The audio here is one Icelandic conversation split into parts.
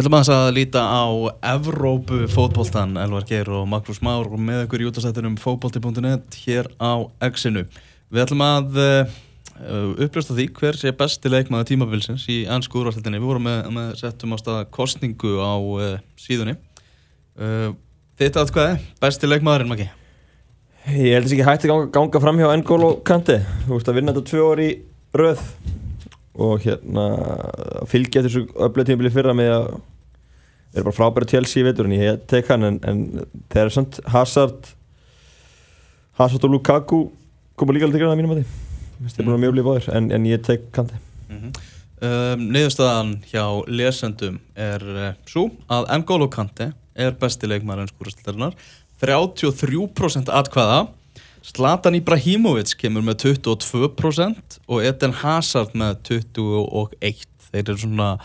Við ætlum að líta á Evrópu fótbóltan, Elvar Geir og Magnús Már með ykkur í útastættunum fótbólti.net hér á Exinu. Við ætlum að uh, uppljósta því hver sé besti leikmaða tímabilsins í ennsku úrvarsleitinni. Við vorum með, með settum á staða kostningu á uh, síðunni. Uh, Þetta að hvað er? Besti leikmaðurinn, Maggi? Ég held þess ekki hægt að ganga, ganga fram hjá N'Golo Kante. Þú veist að vinna þetta tvö orði röð og hérna fylgja þessu öflega tímabili fyrra með að er bara frábæra tjelsi í veitur en ég tek hann en, en þeir eru samt Hazard Hazard og Lukaku koma líka alveg til græna mínum að því það er bara mjög blíð báðir en, en ég tek Kante. Mm -hmm. um, Niðurstaðan hjá lesendum er uh, svo að N'Golo Kante er besti leikmaður ennskúrastildarinnar 33% atkvæða. Zlatan Ibrahimovic kemur með 22% og Eden Hazard með 21% þeir eru svona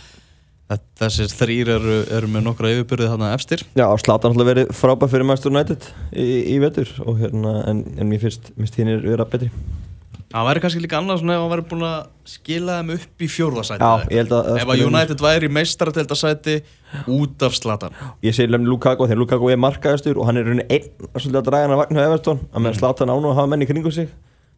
þessir þrýr eru, eru með nokkra yfirbyrði þarna efstir. Já, Zlatan har verið frábæð fyrir Master United í, í vetur hérna, en, en mér finnst hinn er vera betri. Það væri kannski líka annað svona ef hann væri búin að skila þeim upp í fjórðarsæti Já, ég held að Ef að United væri meistarateldarsæti út af Zlatan. Ég segi um Lukaku þegar Lukaku er markaðastur og hann er rauninni einn svolítið að draga hann að vagnu á Everton að meðan Zlatan án og hafa menni kringu sig.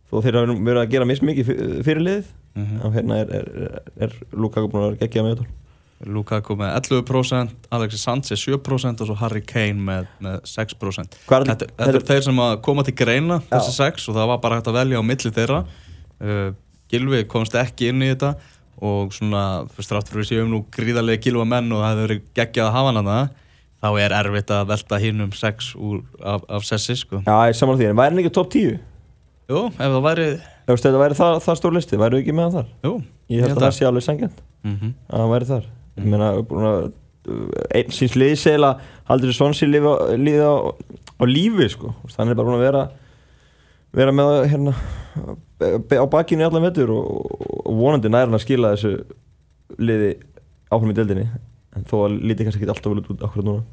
Þó þeir hafa verið að gera mismikið fyrir liðið mm -hmm. og hérna er, er, er Lukaku búin að vera geggja með þetta Lukaku með 11%, Alexis Sanchez 7% og svo Harry Kane með, með 6% Þetta, þetta er þeir sem koma til greina þessi 6 og það var bara hægt að velja á milli þeirra uh, Gilvi komst ekki inn í þetta og svona, fyrst rátt fyrir að við séum nú gríðarlega Gilva menn og það hefur verið geggjað að hafa hann að þá er erfitt að velta hinn um 6 úr, af, af sessi sko. Já, ég samanlega því, en væri hann ekki top 10? Jú, ef það væri Ef þetta væri það, það stór listi, væri við ekki með það þar? Jú, ég held að það sé alveg sengjant mm -hmm. að það væri þar ég meina, einn síns liðsegla haldur svonsi líði á, á lífi sko, þannig er bara búin að vera vera með hérna á bakinu í allan vettur og, og vonandi nær hann að skila þessu liði áhrum í deildinni. En þó að líti kannski ekki alltaf vel út akkurat núna.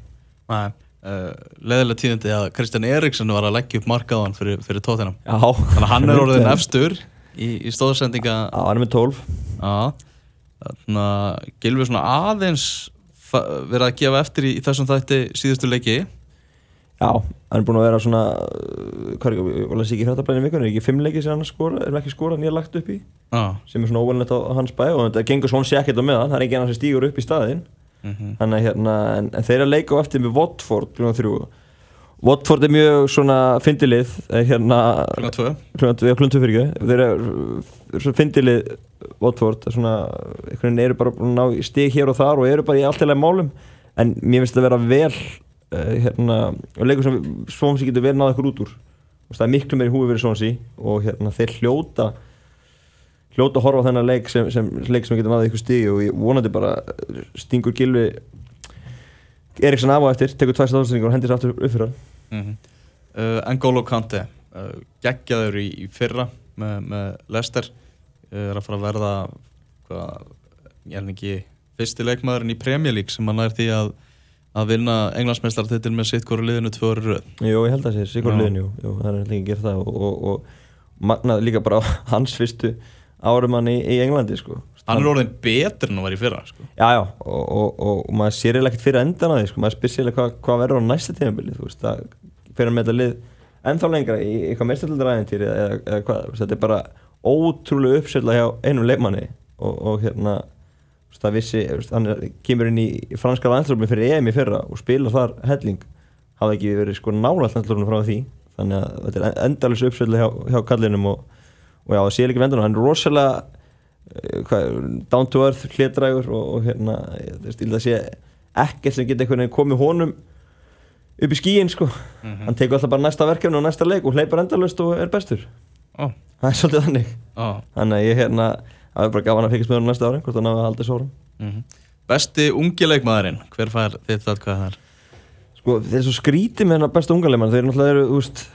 Nei, uh, leðilega tíðandi að Kristján Eriksson var að leggja upp markaðan fyrir, fyrir tóðinam þannig að hann er orðin efstur í, í stóðsendinga Já, hann er með 12 Já Gilvi svona aðeins verið að gefa eftir í, í þessum þætti síðustu leiki. Já, hann er búin að vera svona hvað er ekki, hrættablæðin vikun er ekki fimm leiki sem hann skora, er ekki skora nýja lagt upp í? Ah. sem er svona óvelnett á hans bæ og þetta gengur svona sér ekkert á meðan. Það er ekki hann sem stýgur upp í staðin mm -hmm. þannig hérna, en, en þeir að leika á eftir með Watford klúna þrjú Watford er mjög svona fyndilið hérna klúna tvö. Fyrir ekki. Þeir eru fyndilið Watford svona, einhvern veginn eru bara ná stig hér og þar og eru bara í alltilega málum. En mér finnst þetta að vera vel uh, hérna, og leikur sem Svonsi getur vel náða ykkur út úr. Það er miklu meiri húi verið Svonsi og hérna, þeir hljóta hljóta að horfa á þennan leik sem, sem, leik sem getur náða ykkur stig og ég vonandi bara stingur Gilvi Eriksson af og eftir, tekur tvæst ástæðningur og hendir sér aftur upp fyrir hann. Mm -hmm. uh, N'Golo Kante uh, geggjaður í, í fyrra með, með Lester uh, er að fara að verða hvað, ég er ekki fyrsti leikmaðurinn í Premier League sem hann er því að að vinna englandsmeistartitil með sitt hverju liðinu tvö orður röð Jú, ég held að það sé, sitt hverju liðinu, það er ekki að gera það og, og, og magnað líka bara á hans fyrstu árum hann í, í Englandi sko Hann er orðin betur en hann var í fyrra sko. Já, já, og, og, og, og maður sér eða ekkert fyrir endan að því sko, maður spyr sér eða hvað hva verður á næsta tímafélagi, þú veist, það fyrir að með þetta lið ennþá lengra í eitthvað meðstöldaræðintýri eða, eða hvað, þetta er bara ótrúlega uppsölda hjá einum leikmanni og hérna, það vissi, hann kemur inn í franska landslöfni fyrir EM í fyrra og spila þar helling, hafði ekki verið sko nála landslöfni frá því, þannig að þetta er endalus uppsölda hjá, hjá kallinum og já, það sé ekki vendan, hann er rosalega down to earth hlétrægur og, og hérna það sé ekkert sem getur einhvern veginn komið honum upp í skíin sko mm -hmm. hann tekur alltaf bara næsta verkefni og næsta leik og hleypar endalust og er bestur oh. það er svolítið þannig oh. þannig að ég hérna það er bara gafan að fyrkast með hann næsta ári hvort hann hafa haldið sórum mm -hmm. Besti ungi leikmaðurinn, hver fær þetta hvað það er? Sko þeir svo skrítið með hennar besta unga leikmaður þeir náttúrulega eru, þú veist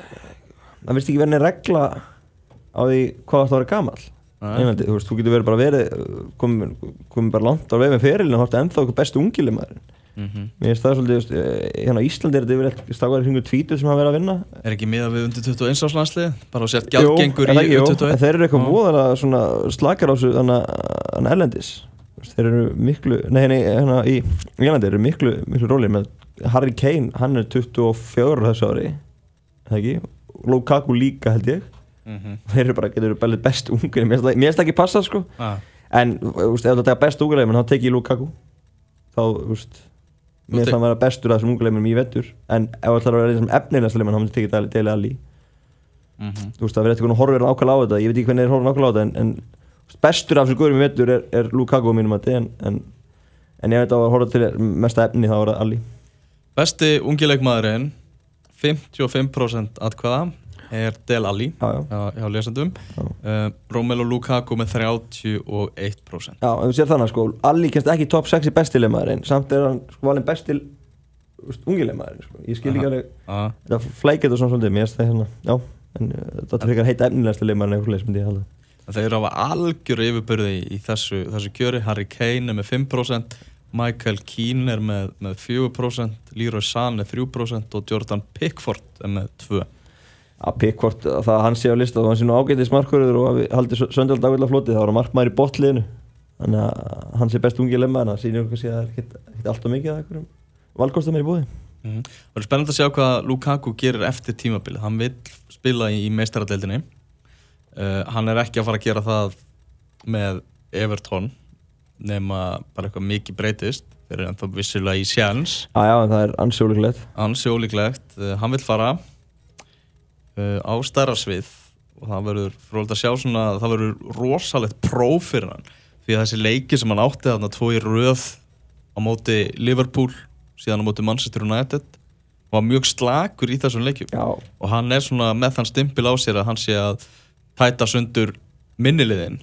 það vist ekki verið regla á því hvað það var gammal Englandi, þú veist, þú getur verið bara verið komið kom bara langt á veginn með ferilin og hórta ennþá okkur bestu ungilimaðurinn mm -hmm. mér finnst það svolítið, eh, hérna á Íslandi er þetta yfirleitt stakar hringu tvítur sem hafa verið að vinna. Er ekki miða við undir 21 áslansli? Bara að setja gjaldgengur í undir 21? Jú, þeir eru eitthvað móðan að slakar á þessu þannig erlendis. Þeir eru miklu nei, nei, hérna í Englandi eru miklu, miklu róli með Harry Kane, hann er 24 þessu ári það ekki, Lukaku líka held ég mm -hmm. þeir eru bara, getur verið best ungur mér finnst það ekki passa sko. Ah. en, veist, ef það er best ungulegum þá tek ég Lukaku. Þá, veist mér finnst það að vera bestur af þessum ungulegum í vettur, en ef það er að vera efnilegast þá myndi ég tekið Dele Alli. Mm -hmm. þú veist, það verður eitthvað horfir nákvæmlega á þetta. Ég veit ekki hvernig það er horfir nákvæmlega á þetta en, en bestur af þessum guðurum í vettur er, er Lukaku á mínum að en, en, en ég veit að horfa til mesta efni þá er það Alli. Besti ungilegmaðurinn 55% atkvæða er Del Alli já, já. hjá lesandum uh, Romelu Lukaku með 31% Já, en þú sér þannig sko Alli kennst ekki top 6 í bestilegmaðurinn samt er hann sko valin bestil ungilegmaðurinn sko. ég skil ekki alveg það flækit og svona svolítið mér það hérna, já, en uh, þetta er eitthvað heita efnilegasta legmaðurinn eða eitthvað myndi ég halda. Þeir eru á algjör yfirbyrði í þessu, þessu kjöri. Harry Kane er með 5% Michael Keane er með, með 4% Leroy Sané 3% og Jordan Pickford er með 2% að Pickford, það hann sé á lista og hann sé nú ágætið smarkurður og haldi söndöld ágætið flótið, það var markmæri botliðinu þannig að hann sé best ungið lemma en það sýnir okkur að það er ekkert alltaf mikið að einhverjum valkostum er í búið mm -hmm. Það er spennand að sjá hvað Lukaku gerir eftir tímabilið, hann vil spila í, í meistaradeildinni. Uh, hann er ekki að fara að gera það með Everton nema bara eitthvað mikið breytist. Þeir eru ennþá vissilega í sjans Já, það er ansjólíklegt Ansjólíklegt, uh, hann fara uh, á stærra svið og það verður frólægt að sjá svona það verður rosalegt próf fyrir hann. Því að þessi leiki sem hann átti þarna tvo í röð á móti Liverpool síðan á móti Manchester United var mjög slagur í þessum leikjum. Já. og hann er svona með þann stimpil á sér að hann sé að tæta sundur minniliðin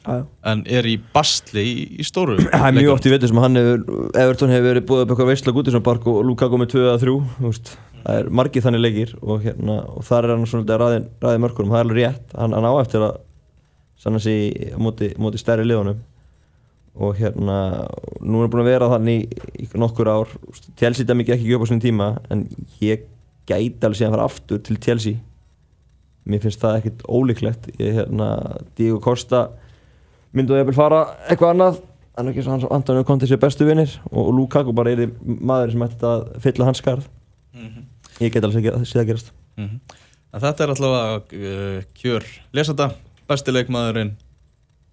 en er í bastli í, í stóru Það er mjög oft í vettur sem hann hefur Everton hefur verið búið upp eitthvað veistlag út í svona bark og Lukaku með 2-3 það er margið þannig leikir og, hérna, og þar er hann svona ræðið ræði mörkunum, það er alveg rétt. Hann, hann á eftir að sanna sig á móti, móti stærri liðunum. Og hérna nú er búin að vera þannig í, nokkur ár. Chelsea dæmi ekki ekki upp á svona tíma en ég gæti alveg síðan að fara aftur til Chelsea. Mér finnst það ekkert ólíklegt. Ég hérna, Diego Costa myndu að ég vil fara eitthvað annað. En ekki svo hans Antonio Conte sé bestu vinnir og, og Lukaku bara er maður sem ætti að fylla hans skarð mm -hmm ég get alveg að sé það gerast mm -hmm. Þetta er alltaf að uh, kjör lesanda, besti leikmaðurinn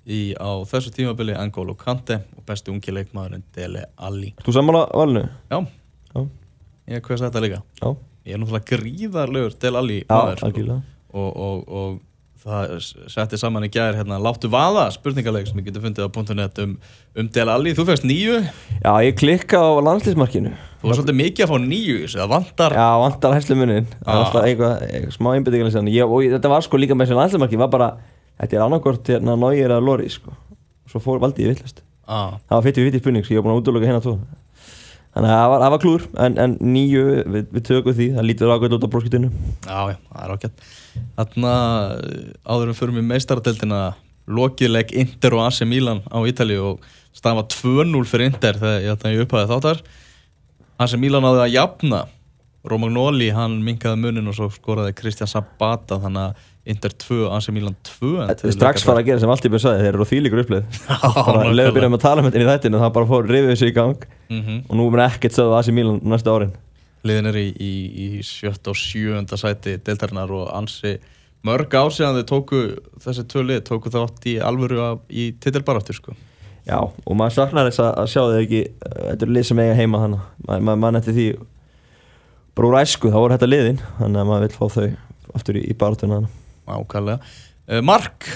í, á þessu tímabili Angolo Kante og besti ungi leikmaðurinn Dele Alli Þú sammála valinu? Já, Já. ég hef hverst þetta líka Já. Ég er náttúrulega gríðarlegur Dele Alli maður sko. og, og, og það setti saman í gæðir hérna Láttu vaða spurningaleg sem ég geti fundið á .net um, um Dele Alli, þú fegst nýju Já, ég klikka á landslýsmarkinu Þú var svolítið mikið að fá nýju það vantar Já, vantar hæslu munin eitthvað smá einbyrðingar og þetta var sko líka með þessu landslýsmarki var bara, þetta er annarkort hérna nájir eða lori sko, og svo fór valdi ég villast ah. það var fyrir fyrir spurning, ég var búin að útlöka hérna tvo þannig að það var, var klúr en, en nýju, við, við tökum því það lítur ákveð út á bróskutinu Já, já, það er ákveð Þannig að áðurum fyrir mig meistaradeltina lokileg Inter og AC Milan á Ítali og stafa 2-0 fyrir Inter þegar ég upphæði þáttar. Sem Mílan áði að jafna Romagnoli hann minkaði munin og svo skoraði Kristján Sabata þannig að Inter 2, AC Milan 2 strax fara að gera sem allt ég byrði að sagði þeir eru þýlikur uppleið. Bara leður byrjaðum að tala með um þetta í þættinu það bara fór rifið þessu í gang. Mm -hmm. og nú er ekkert sögðu AC Milan næsta árin. Liðin er í, í, í sjött og sjöunda sæti deltarinnar og ansi mörg ásíðan þau tóku þessi tvö lið tóku þátt í alvöru í titilbaráttur sko. Já, og maður saknar þess að sjá þau ekki þetta eru lið sem eiga heima þannig maður ma mann eftir því bara úr æsku þá voru þetta liðin þannig að maður vil fá þau aftur í, í barðuna Ákvæmlega uh, Mark,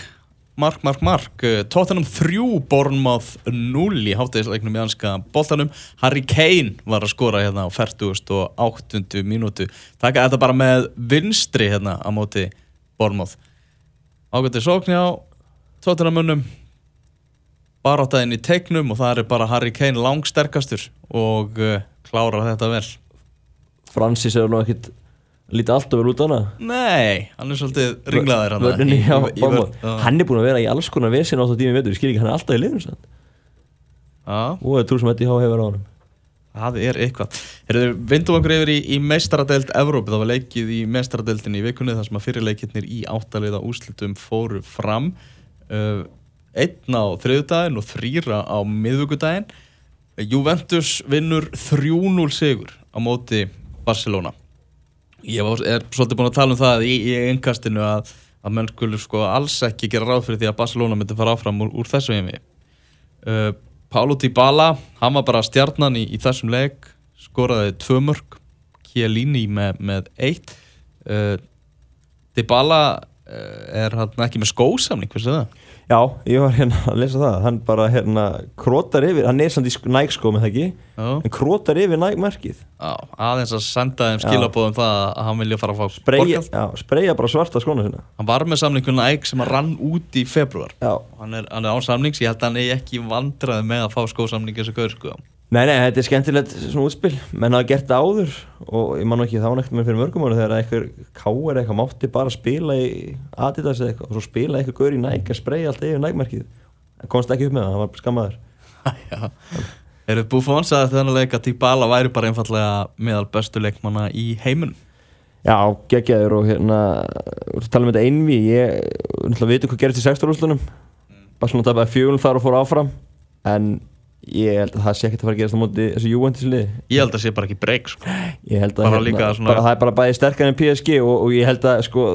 Mark, Mark, Mark. Uh, Tottenham 3, Bournemouth 0 í háttegisleiknum í anska boltanum. Harry Kane var að skora hérna á 40.8. mínútu. Taka þetta bara með vinstri hérna á móti Bournemouth. Ákvæmlega sókn hjá Tottenham munnum barátaðinn í tegnum og það er bara Harry Kane langsterkastur og uh, klárar þetta vel. Francis hefur nú ekkit lítið alltaf vel út á hana Nei, hann er svolítið ringlaðir hann í, já, í, í, Hann er búin að vera í alls konar vesin átt á tími veitur, ég skil ekki, hann er alltaf í liðum og það er trú sem þetta hefur á hann Það er eitthvað. Herðu, vindum okkur yfir í, í meistaradelt Evrópi, það var leikið í meistaradeltin í vikunni þar sem að fyrirleikirnir í áttaliða úslitum fóru fram. Uh, einn á þriðudaginn og þrýra á miðvöggudaginn Juventus vinnur 3-0 sigur á móti Barcelona ég var, er svolítið búin að tala um það í, í einkastinu að, að menn skulle sko alls ekki gera ráð fyrir því að Barcelona myndi fara áfram úr, úr þessu heimi uh, Paulo Dybala hann var bara stjarnan í, í þessum leik skoraði tvö mörg Chiellini með, með eitt uh, Dybala uh, er hann ekki með skósamning, hversu það? Já, ég var hérna að lesa það. Hann bara hérna krótar yfir hann er samt í nægskó með það ekki Já. en krótar yfir nægmerkið Já, aðeins að senda þeim skilabóðum það að hann vilja fara að fá Spreyja, já, spreyja bara svarta skóna sinna Hann var með samningun næg sem að rann út í februar hann er, hann er á samnings, ég held að hann er ekki vandraði með að fá skósamning eins og gauður sko Nei, nei, þetta er skemmtilegt svona útspil. Menn hafa gert það áður og ég man ekki þá nefnt mér fyrir mörgum ára þegar eitthvað káer eitthvað mátti bara spila í Adidas eða eitthvað og svo spila eitthvað gaur í næk að spreja allt yfir nækmerkið það komst ekki upp með það, það var skammaður. Er þetta Buffon sagði þannig að Dybala væri bara einfallega meðal bestu leikmanna í heimun Já, geggjaður og hérna tala um þetta einvi ég veitu hvað gerist í sexturúslunum mm. bara svona ég held að það sé ekkert að fara að gerast á móti þessu Juventus-lið ég held að það sé bara ekki breyk sko. bara hérna, svona... bara, það er bara bæði sterkar en PSG og, og ég held að sko,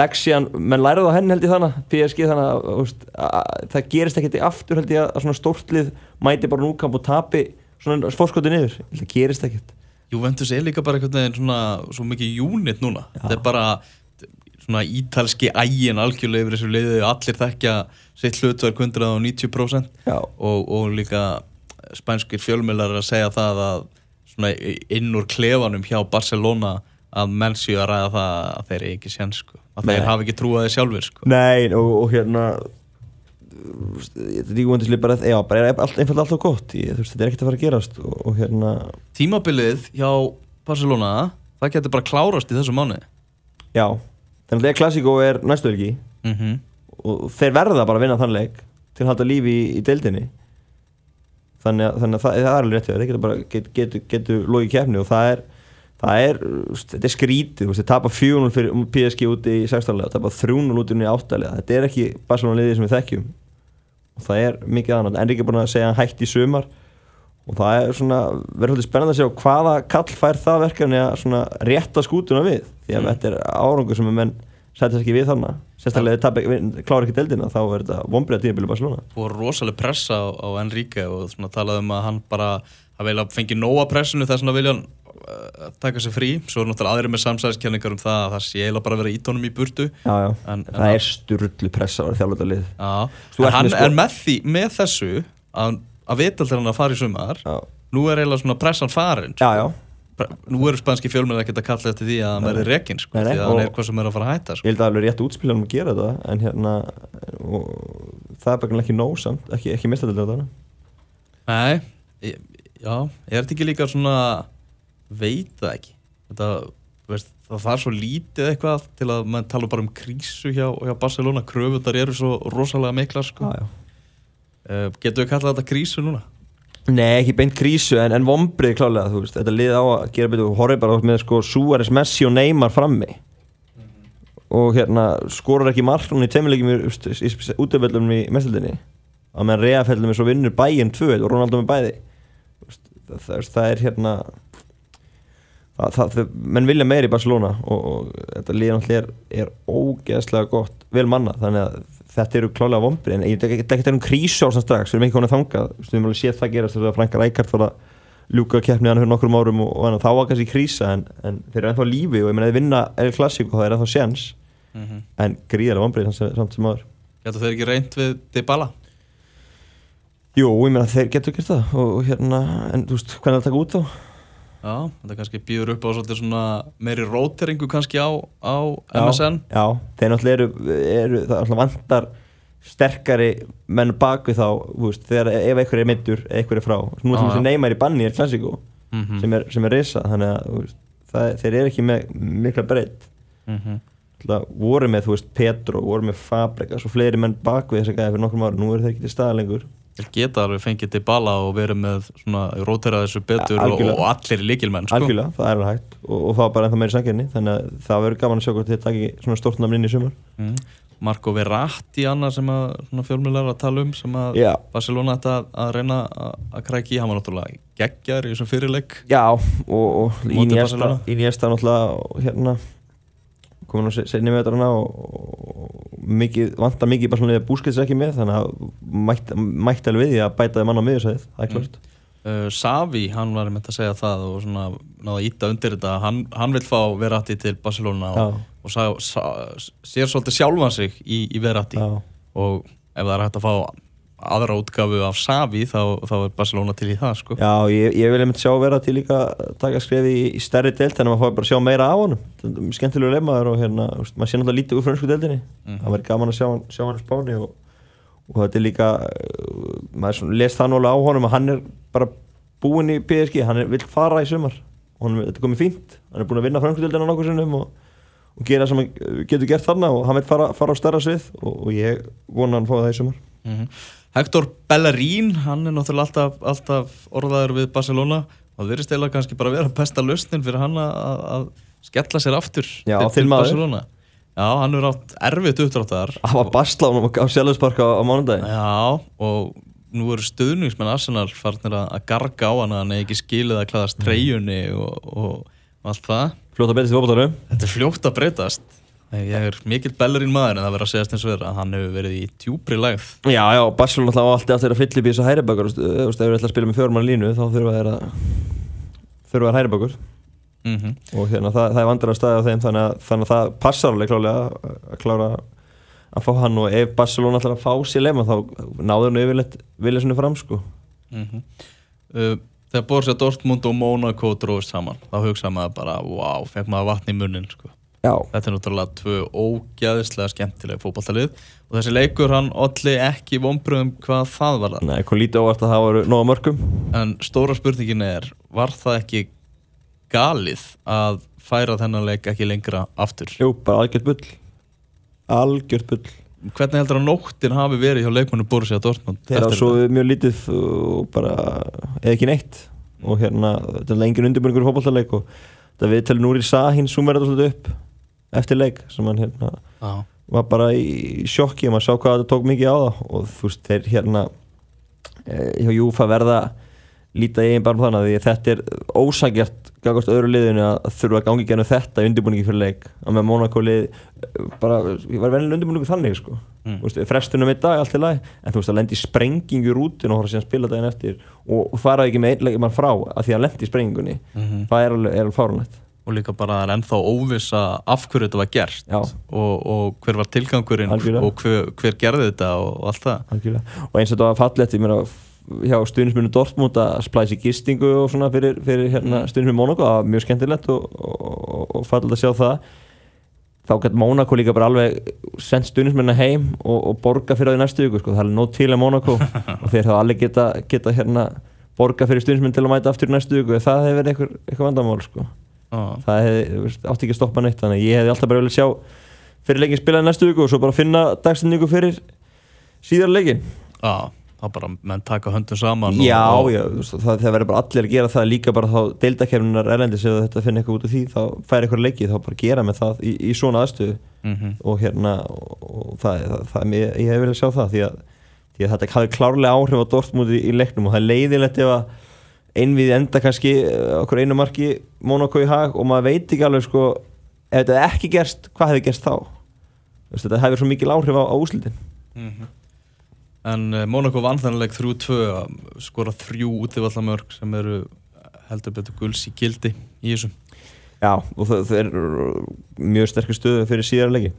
leksjan, menn læraði á henni held ég þannig PSG þannig að, að, að það gerist ekkert í aftur held ég að svona stórtlið mæti bara núkamp og tapi svona fórskotið niður, það gerist ekkert Juventus er líka bara eitthvað svona svo mikið unit núna Já. þetta er bara svona ítalski ægin algjörlega yfir þessu leiði allir þekkja sitt hlutverk 190% og, og líka spænskir fjölmjölar að segja það að inn úr klefanum hjá Barcelona að menn séu að ræða það að þeir eru ekki sér sko. að Nei. þeir hafi ekki trúaði sjálfur sko. Nei og, og hérna þetta er líka bara, já, bara er allt, einfalda alltaf gott ég, veist, þetta er ekkert að fara að gerast og, og hérna Tímabilið hjá Barcelona það getur bara klárast í þessu mánu Já þannig að þegar Klassíkó er næstu helgi mm -hmm. Og þeir verða bara að vinna þann leik til að halda lífi í, í deildinni þannig að, þannig að það, það er alveg rétt þeir getur bara getur getu, getu logið kefni og það er það er, þetta er skrítið þeir tapar 4-0 fyrir PSG úti í 16. og tapar 3-0 úti í 8. þetta er ekki Barcelona liðið sem við þekkjum og það er mikið annað Enrique er búin að segja hægt í sumar og það er svona, verður hluti spennand að sjá hvaða kall fær það verkefni að rétta skútuna við því að mm. þetta er árangur sem er menn sætast ekki við þannig sérstaklega klára ekki deldina þá er þetta vonbreið tíðanbílu Barcelona. Og rosalega pressa á, á Enrique og talaði um að hann bara að vilja fengi nóa pressinu þess að vilja uh, taka sér frí, svo er náttúrulega aðri með samsæðiskenningar um það að það sé eiginlega bara að vera ítónum í burtu. Já, já. En, það en er sturlu pressa á þjálfurlið en hann sko... er með, því, með þessu að að vitaldir hann að fara í sumar. Já. nú er eiginlega svona pressan farin já, já. Nú eru spanski fjölmjöla ekkert að kalla eftir því að hann verði rekin sko, því að hann er hvað sem er að fara að hætta sko. ég held að það er alveg rétt útspiljanum að gera þetta en hérna það er bara ekki nósamt, ekki, ekki mista þetta nei, ég, já ég er ekki líka svona veit það ekki? Þetta, veist, það þarf svo lítið eitthvað til að mann tala bara um krísu hjá, hjá Barcelona. Kröfutar eru svo rosalega mikla sko. Já Uh, getur við kallað þetta krísu núna? Nei, ekki beint krísu en, en vombrið klálega, þú veist, þetta lið á að gera betur og horfið bara með sko Suárez, Messi og Neymar frammi. Mm -hmm. og hérna skorur ekki margnum í temilegjum í útöfellum í mestildinni að meðan Reafellum er svo vinnur bæinn tvöð og Ronaldo með bæði. Það, það, það er hérna það, menn vilja meir í Barcelona og, og þetta lið náttúrulega er, er ógeðslega gott vel manna þannig að þetta eru klálega vombri en þetta er ekkert um krísu ásans strax við erum ekki konið þangað við erum alveg séð það gerast þegar Franka Rækard var að ljúka keppni hann fyrir nokkrum árum og, og þá var kannski krísa en, en þeir eru ennþá lífi og ég menna þeir vinna er klassík og það er ennþá séns mm -hmm. en gríðarlega vombri samt sem aður Getur þeir ekki reynd við Dybala? Jú, ég menna þeir getur gert það og, og hérna, en þú veist hvernig það taka út þá? Já, þetta kannski býður upp á meiri róteringu kannski á, á MSN Já, já þeir náttúrulega eru, eru það náttúrulega vantar sterkari menn baku þá veist, þegar ef einhver er myndur, einhver er frá. Nú sem þessi neymar í banni er klassíku mm -hmm. sem, er, sem er reysa þannig að veist, það, þeir eru ekki með mikla breytt mm -hmm. voru með veist, Petro, voru með Fabregas og fleiri menn baku þess að gæða fyrir nokkrum ára nú eru þeir ekki til staðalengur geta alveg fengið til bala og verið með svona, rótera þessu betur ja, og, og allir líkilmenn sko. Algjörlega, það er hægt og, og það var bara ennþá meiri sanginni þannig að það verður gaman að sjá hvort þetta ekki svona stórtnafn inn í sumar mm. Marco Verratti annar sem að fjölmjölar að tala um sem að Já. Barcelona ætti að, að reyna að krækja í, hann var náttúrulega geggjar í þessum fyrirleik Já, og, og Iniesta náttúrulega hérna komin á senni þetta og mikið, vantar mikið bara svona búskets ekki með þannig að mætti mætt alveg við því að bætaði mann á miðursæðið, það er klart. Mm. uh, Savi, hann var með að segja það og svona náða að íta undir þetta. Hann, hann vil fá Verratti til Barcelona og, og sá, sá, sér svolítið sjálfan sig í, í Verratti. Og ef það er hægt að fá aðra útgafu af Savi þá, þá er Barcelona til í það sko. Já, ég, ég vil einmitt sjá vera til líka taka skrefi í, í stærri delt en maður fái bara sjá meira á hann skemmtilegu lefmaður og hérna, úst, maður sé náttúrulega lítið úr fransku deltinni, mm -hmm. það verður gaman að sjá, sjá hann spáni og, og þetta er líka uh, maður les það náttúrulega á honum að hann er bara búinn í PSG, hann er, vil fara í sumar hann, þetta er komið fínt hann er búinn að vinna fransku deltina nokkur sinnum og, og gera sem hann getur gert þarna og hann vil fara, fara á stærra svið og, og ég vona hann fóða það í sumar mm -hmm. Hector Bellerín, hann er náttúrulega alltaf, alltaf orðaður við Barcelona. Og það verður stila kannski bara að vera besta lausnin fyrir hann að, að skella sér aftur Já, til, til Barcelona. Já, hann er átt erfitt uppdráttar. Það var Barcelona á sjálfsparka á mánundagi Já, og nú eru stöðningsmenn Arsenal farnir að garga á hann að hann ekki skilið að klæðast mm. treyjunni og, og allt það. Fljótt að breytast í fólkváltarum Þetta er fljótt að breytast Ég er mikill bellarinn maður en það verður að segja og verður að hann hefur verið í djúbri lægð. Já, já, Barcelona alltaf alltaf eftir að fylla upp í þessu hæribakur ef þú ætlar að spila með fjórmann línu þá þurfa að þurfa það hæribakur mm -hmm. og hérna það, það er vandrar að staðja á þeim þannig að, þannig að það passar alveg klálega að klára að fá hann og ef Barcelona alltaf að fá sér lema þá náður hann yfirleitt vilja svona fram sko. Mm -hmm. uh, þegar Borussia Dortmund og Monaco dróðist saman þá hugsaði maður bara, wow, fekk maður vatn í munnin sko. Já. Þetta er náttúrulega tvö ógæðislega skemmtileg fókbaltalið og þessi leikur hann allir ekki vonbröðum hvað það var það. Nei, eitthvað lítið óvart að það voru nóga mörgum. En stóra spurningin er, var það ekki galið að færa þennan leik ekki lengra aftur? Jú, bara algjört bull. Algjört bull. Hvernig heldur að nóttin hafi verið hjá leikmannu Borussia Dortmund? Það er svo mjög lítið og bara, eða ekki neitt og hérna, þetta er lengir undirbúningur fókbaltaleik og þetta við telum núri Sahin sumera þetta svolítið upp eftir leik sem hann hérna ah. var bara í sjokki og maður sá hvað það tók mikið á það og þú veist þeir hérna eh, hjá Júfa verða lítið eigin bara þannig að þetta er ósækjart gangast öðru liðinu að þurfa að gangi genið þetta í undirbúningi fyrir leik að með Monaco lið bara, ég var venilega undirbúningu þannig sko mm. veist, frestunum í dag allt í lagi en þú veist að lendi í sprengingu rútin og hóra síðan spila daginn eftir og faraði ekki með einlega mann frá að því að lendi sprengingunni mm -hmm. það er alveg, alveg fárunlegt og líka bara það er ennþá óvisa af hverju þetta var gert og, og hver var tilgangurinn Algjörlega. og hver, hver gerði þetta og, og allt það Algjörlega. og eins og þetta var fallett ég meina hjá stuðnismunum Dortmund að splæsi gistingu og svona fyrir, fyrir hérna, stuðnismunum Monaco, það var mjög skemmtilegt og, og fallett að sjá það þá gæti Monaco líka bara alveg sendt stuðnismunina heim og borga fyrir það í næstu viku, sko. það er nót til að Monaco og þeir þá allir geta, geta hérna, borga fyrir stuðnismun til að mæta aftur í næstu viku, það hefur verið eitthvað vandamál sko ah. það hefði átti ekki að stoppa neitt þannig ég hefði alltaf bara viljað sjá fyrir leikin spilaði næstu viku og svo bara finna dagsendingu fyrir síðar leikin Já, ah, þá bara menn taka höndum saman Já, og, og... já, það, það verður bara allir að gera það líka bara þá deildakefnunar erlendis ef þetta finnir eitthvað út af því þá fær eitthvað leiki þá bara gera með það í, í svona aðstöðu mm -hmm. og hérna og það, það, það ég, ég hef viljað sjá það því að, því að þetta hafi klárlega áhrif á Dortmund í, í leiknum og það er leiðilegt ef að einvið enda kannski eh, okkur einu marki Monaco í hag og maður veit ekki alveg sko ef þetta ekki gerst, hvað hefði gerst þá? Vist, þetta hefur svo mikil áhrif á, á úslitin mm -hmm. En uh, Monaco vann þannleik 3-2 skora þrjú útívallamörk sem eru heldur betur gulls í kildi í þessu. Já, og það, það er mjög sterkur stöðu fyrir síðarleikin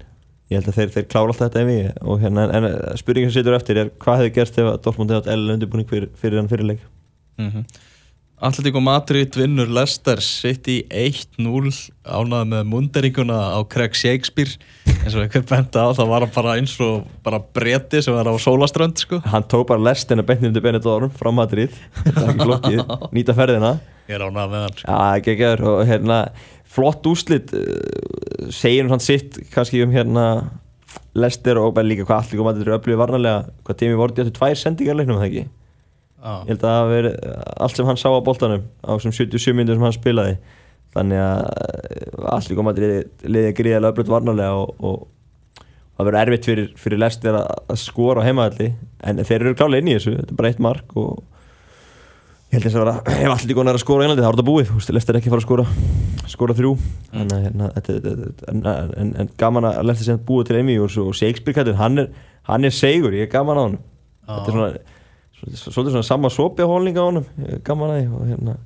ég held að þeir, þeir klára alltaf þetta ef við og hérna, en spurningin sem setur eftir er hvað hefði gerst ef Dortmund hefði L undirbúning fyrir, fyrir hann fyrirleik mm -hmm. Alltík og Madrid vinnur Leicester City 1-0 ánað með munderinguna á Craig Shakespeare eins og einhver benda á það var hann bara eins og bara bretti sem var á sólaströnd sko. Hann tók bara lestina beintindu Benidorm frá Madrid flokkið, nýta ferðina Ég er ánað með hann sko. Já, ekki ekki og hérna flott úslit uh, segir hann sitt kannski um hérna Leicester og bara líka hvað Alltík og Madrid eru öflugið varnalega hvað tími voru þetta tvær sendingar leiknum það ekki. Ég held að það hafi verið allt sem hann sá á boltanum á þessum 77 minnir sem hann spilaði. Þannig að eh, allir komaði liðið gríðilega öflut varnarlega og, það verður erfitt fyrir, fyrir lestir að skora á heimaðalli en þeir eru klálega inn í þessu, þetta er bara eitt mark og ég held að það vera ef allir góðan er að skora á einlandi þá er þetta búið, lestir ekki að fara að skora skora þrjú. Mm. en, en, en, en gaman að lestir sem búið til Emi og, og Shakespeare hann hann er segur, ég er gaman á hann þetta er svona, svolítið svona sama sopjahólning á hann, gaman að og hérna,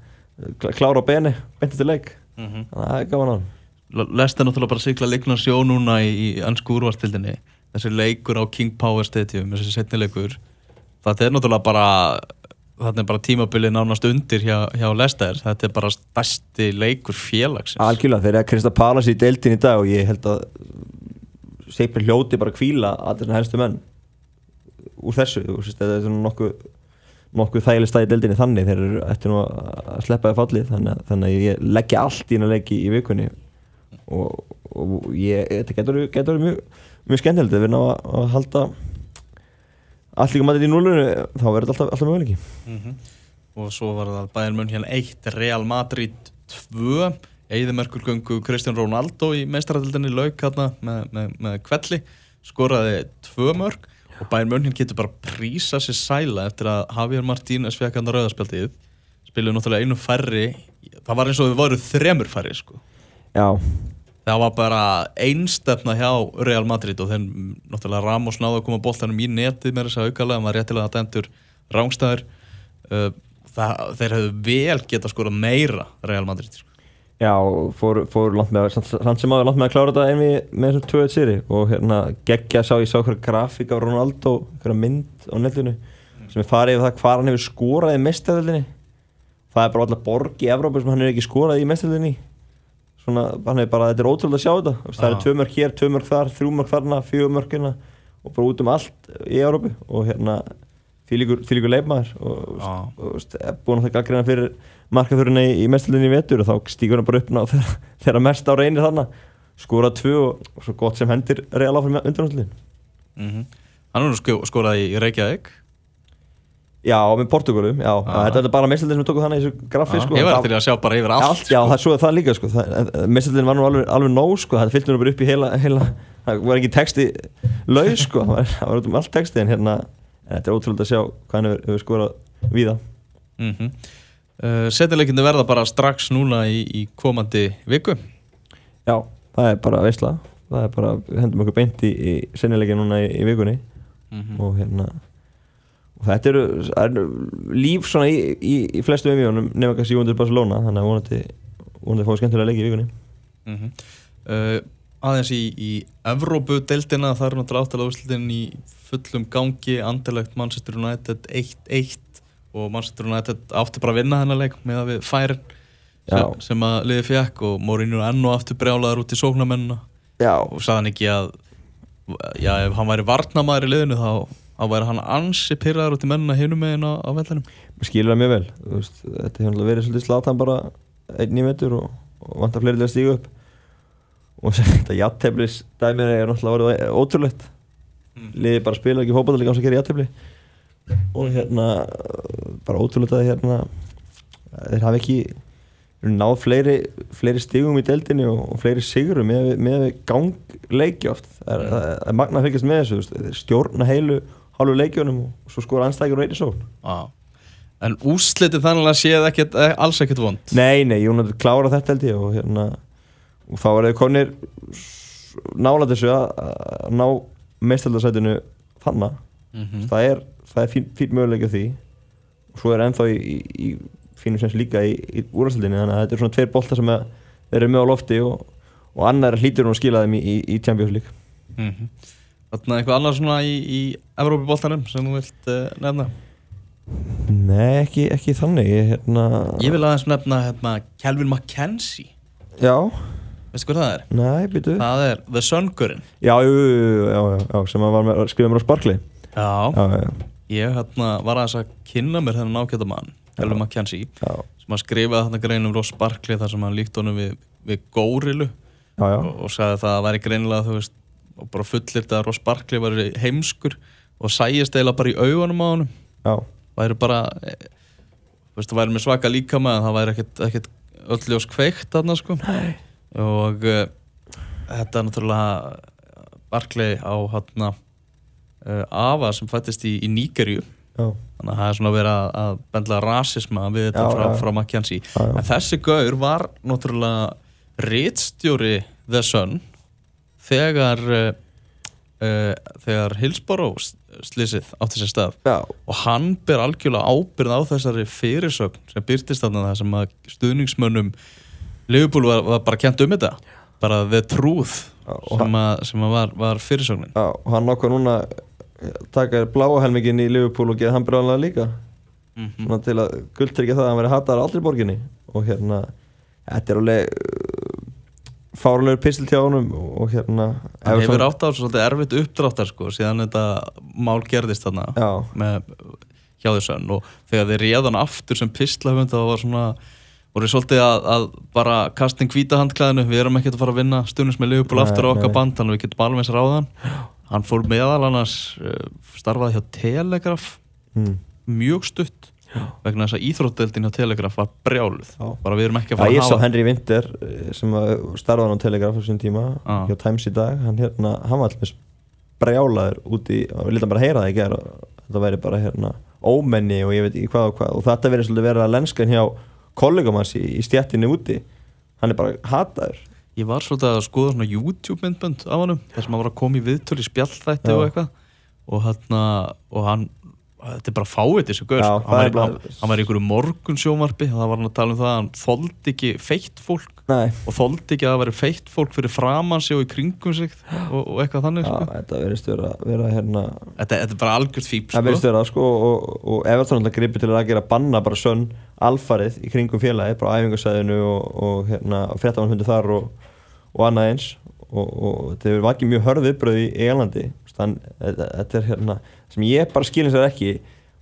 klára á beni, bentið til leik. Mm -hmm. það er gaman á hann Lest er náttúrulega bara sykla leikna sjó núna í, í ansku úrvastildinni þessi leikur á King Power Stadium þessi setnileikur það er náttúrulega bara þetta er bara tímabilið nánast undir hjá, hjá Lester þetta er bara stærsti leikur félagsins. Algjörlega, þeir eru að Krista Pallas í deildin í dag og ég held að Seipir hljóti bara kvíla að þessna helstu menn úr þessu, þetta er nokkuð nokkuð þægileg stað í deildinni þannig. Þeir eru eftir nú að sleppa það fallið þannig, þannig að ég leggja allt í að leggja í vikunni. Og, og ég, þetta getur verið mjög, mjög skemmtilegt við ná að, að halda allt líka mætið í núlunni þá verður þetta alltaf, alltaf möguleiki. Mm -hmm. og svo var það Bayern München 1 Real Madrid 2 Eðimerkurgöngu Kristján Rónaldó í meistarætildinni lauk hérna með, með, með kvelli skoraði 2 mörg og Bayern München getur bara prísa sér sæla eftir að Javier Martínez fekk hann að rauðarspjaldið spiluði náttúrulega einu færri. Það var eins og við vorum þremur færri sko. Já. Það var bara einstefna hjá Real Madrid og þeim náttúrulega Ramos náðu að koma bóltanum í netið með þess að aukalega, hann var réttilega að dendur rángstæður uh, þeir hefðu vel geta skora meira Real Madrid sko. Já, fór, fór langt með hann sem áður langt með að klára þetta einvið með þessum 2-1 sýri og hérna geggja sá ég sá hverja grafík á Ronaldo hverja mynd á netinu mm. sem er farið yfir það hvað hann hefur skorað í mestæðilinni það er bara alltaf borg í Evrópa sem hann hefur ekki skorað í mestæðilinni svona, hann er bara, þetta er ótrúlega að sjá þetta. Það eru tvö mörg hér, tvö mörg þar, þrjú mörg þarna fjögur mörg hérna og bara út um allt í Európi og hérna því líkur leifmaður og, og, búin að það gaggrina fyrir markaþurinn í, í mestilunni í vetur og þá stíkur hann bara upp þegar, þegar mest á reynir þarna. Skora tvö og, og svo gott sem hendir reala áfram undanhaldin mm -hmm. Hann er skorað í Reykjavík. Já, með Portugalum, já, ah. þetta er bara mistildin sem við tókum þannig í þessu graffi, ah, sko. Ég var eftir að sjá bara yfir allt, sko. Já, það er svo það líka, sko, mistildin var nú alveg, alveg nóg, sko, það fylgði nú bara upp í heila, heila, það var ekki texti laug, sko, það var, var út um allt texti, en hérna, en þetta er ótrúlega að sjá hvað hann hefur skorað við það. Mm -hmm. uh, Settileikindi verða bara strax núna í, í komandi viku? Já, það er bara veistla, það er bara, við hendum okkur beint í, í sennileikin núna í, í vikunni mm -hmm. og hérna og þetta eru, er líf svona í, í, í flestu umvíðunum nefnum kannski Júndur Barcelona þannig að vonandi vonandi fóðu skemmtilega leiki í vikunni mm -hmm. uh, aðeins í, í Evrópu-deltina það er náttúrulega áttalega úrslutin í fullum gangi, andilegt Manchester United 1-1 og Manchester United átti bara að vinna þennan leik með að við færin sem, sem að liði fjekk og Mourinho ennu aftur brjálaður út í sóknamennina og saðan ekki að já, ef hann væri varnamæður í liðinu þá að væri hann ansi pyrraður út í mennina hinum meginn á, á vellinum. Skilur það mjög vel. Veist, þetta hefur verið svolítið slatan bara einn í metur og, og vantar fleiri til að stíga upp og þetta jatteflis dæmið er náttúrulega verið ótrúlegt mm. liði bara spila ekki hópaðal ekki á þess að gera jattefli og hérna bara ótrúlegt að hérna þeir hafi ekki náð fleiri, fleiri stígum í deldinni og, og fleiri sigurum með, með gangleiki oft það er, mm. er magna að fylgjast með þessu stjórna heilu hálfu leikjónum og svo skor og eitthvað svo ah. En úslitið þannig að séð ekkert, eh, alls ekkert vond? Nei, nei, Jónat klára þetta held ég og, hérna, og þá er það konir nála þessu að ná meðstaldarsætinu þannig mm -hmm. það er, er fín, fín möguleika því. Og svo er ennþá í, í, í fínum sem líka í, í úrvarsaldinni þannig að þetta er svona tveir boltar sem eru með á lofti og, og annar hlítur hún að skila þeim í Champions League. Mm -hmm. Þannig að eitthvað annar svona í, í Evrópi-bóltanum sem þú vilt uh, nefna? Nei, ekki, ekki þannig. Ég, hérna... ég vil aðeins nefna hérna, Kelvin McKenzie Já Veistu hvað það er? Nei, býtu Það er The Sun-gurinn Já, já, já, já, sem var með, skrifað mér á Sparkli Já, já Ég hérna, var aðeins að kynna mér þennan ákjönda mann Kelvin McKenzie sem að skrifa þarna greinum á Sparkli þar sem hann líkt honum við, við górilu. Og, og sagði það að það væri greinilega þú veist og bara fullirt að Ross Barkley var heimskur og sæjist eiginlega bara í augunum á hann væri bara e, veist, það væri með svaka líka með það væri ekkert, ekkert ölljós kveikt þarna sko. Nei. Og uh, þetta er náttúrulega Barkley á hátna uh, Ava sem fættist í, í Níkerju þannig að það er svona verið að, að bendla rasisma við þetta já, frá, frá McKenzie en þessi gaur var náttúrulega réttstjóri The Sun þegar uh, þegar Hillsborough slísið átti sér stað. Já. og hann ber algjörlega ábyrð á þessari fyrirsögn sem byrtist þarna það sem að stuðningsmönnum Liverpool var, var bara kjent um þetta. Bara the truth sem, að, sem að var, var fyrirsögnin. Já, og hann okkar núna taka bláhelmingin í Liverpool og geða hann bráðanlega líka. Mm -hmm. til að gulltryggja það að hann veri hattar aldrei borginni. Og hérna þetta er alveg fárlegur pistil hjá honum og hérna hann hefur átt á svolítið erfitt uppdráttar sko síðan þetta mál gerðist þarna með, hjá þessan og þegar þeir réðan aftur sem pistlahund þá var svona voru svolítið að, að bara kastin kvítahandklæðinu við erum ekkert að fara að vinna stundins með Liverpool aftur á okkar band þannig að við getum alveg eins ráðan. Hann fór meðal annars uh, starfaði hjá Telegraf mm. mjög stutt vegna þess að íþrótteldin á Telegraf var brjáluð. Bara við erum ekki að fara að hafa Ég sá Henry Winter eh, sem starfaði á Telegraf á sín tíma ah. hjá Times í dag. Hann, hérna, hann var allmis brjálaður úti við lítum bara að heyra það í gerð þetta væri bara hérna ómenni og ég veit ekki hvað og hvað. Og þetta verið svolítið verið að lenskan hjá kollegum hans í, í stjættinu úti hann er bara hataður. Ég var svolítið að skoða svona YouTube myndbönd af hann þar sem hann var að koma í viðtölu í spjallþætti og eitthvað. Og, hérna, og hann þetta er bara fáið þessu gaur Já, sko. hann, var, í einhverju morgun sjómarbi og það var hann að tala um það að hann þóldi ekki feitt fólk Nei. og þóldi ekki að það væri feitt fólk fyrir framansi og í kringum sig og, og eitthvað þannig sko. þetta verðist vera, vera hérna... þetta, þetta er bara algjörð það sko. sko og, og Everton alltaf gripið til að gera banna bara sönn alfarið í kringum félagi bara á æfingarsæðinu og, og hérna, fréttamann þar og annað eins og þetta var ekki mjög hörð viðbröð í Englandi. Þannig að þetta er hérna sem ég bara skilins að ekki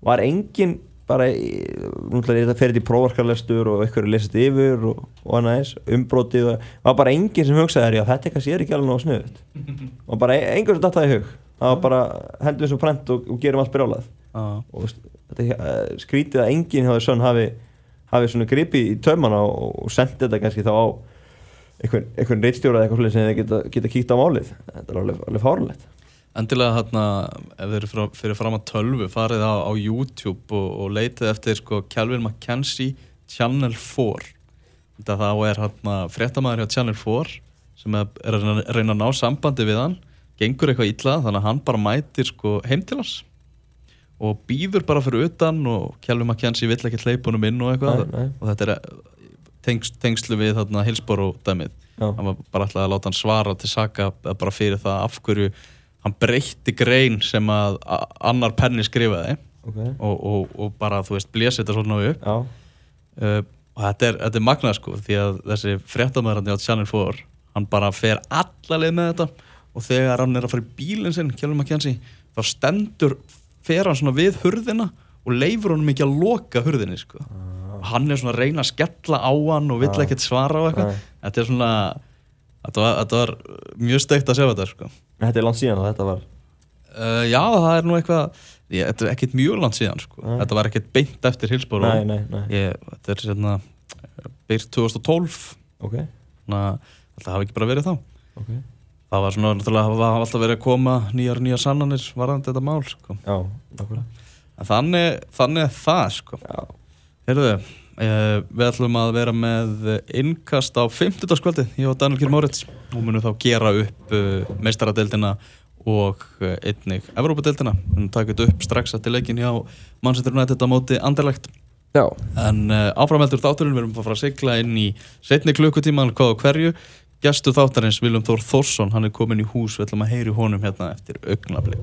var engin bara þetta ferið í prófarkarlestur og eitthvað er lesast yfir og, og annað eins umbrótið og var bara engin sem hugsaði að þetta eitthvað sér ekki alveg náðu snuðut og bara enginn sem dattaði hug. Það var bara hendum við svo prent og, og gerum allt byrjálað ah. og þetta eh, skrítið að enginn hjá þessu hafi, hafi svona gripið í taumana og, og sendið þetta kannski þá á einhvern, einhvern reittstjóra eða eitthvað sem þið geta, geta kíkt á málið. Þetta er alveg, alveg fárlegt Endilega hérna, ef þið eru fyrir fram að tölvu, farið á, á YouTube og, og leitið eftir sko Calvin McKenzie Channel 4. Þetta þá er hérna fréttamaður hjá Channel 4 sem er að reyna að ná sambandi við hann, gengur eitthvað ítla þannig að hann bara mætir sko heim til hans. Og býður bara fyrir utan og Calvin McKenzie vill ekki hleypunum inn og eitthvað. Nei, nei. og þetta er tengst, tengslu við hérna Hillsborough dæmið. Hann var bara alltaf að láta hann svara til saka bara fyrir það af hverju hann breytti grein sem að annar penni skrifaði okay. og, og, og bara þú veist blési þetta svona upp uh, og þetta er, þetta er magnað sko því að þessi fréttamæðarandi á Channel 4 hann bara fer allaleg með þetta og þegar hann er að fara í bílinn sinn Kjellum McKenzie þá stendur fer hann svona við hurðina og leifur hann mikið að loka hurðinni sko ah. Hann er svona að reyna að skella á hann og vill ah. ekkert svara á eitthvað. Þetta er svona þetta var, þetta var mjög steikt að sjá þetta sko. Þetta er langt síðan að þetta var uh, Já, það er nú eitthvað ég, Þetta er ekkert mjög langt síðan sko. Þetta var ekkert beint eftir Hilsbóru Þetta er sérna byrjt 2012 okay. Þannig að þetta hafi ekki bara verið þá. Okay. Það var svona, það hafa alltaf verið að koma nýjar nýjar sannanir varðandi þetta mál sko. Já, nákvæmlega. Þannig, þannig það sko Herðu Uh, við ætlum að vera með innkast á 50. skvöldi ég og Daniel Kjell Móritz og munum þá gera upp uh, meistaradeildina og uh, einnig Evrópadeildina, við munum taka þetta upp strax eftir leikin hjá Manchester United á móti Anderlegt en áframheldur þátturinn við erum að fara að segla inn í setni klukkutíman hvað og hverju. Gæstu þáttarins Viljum Þór Þórsson, hann er komin í hús. Við ætlum að heyri honum hérna eftir augnablik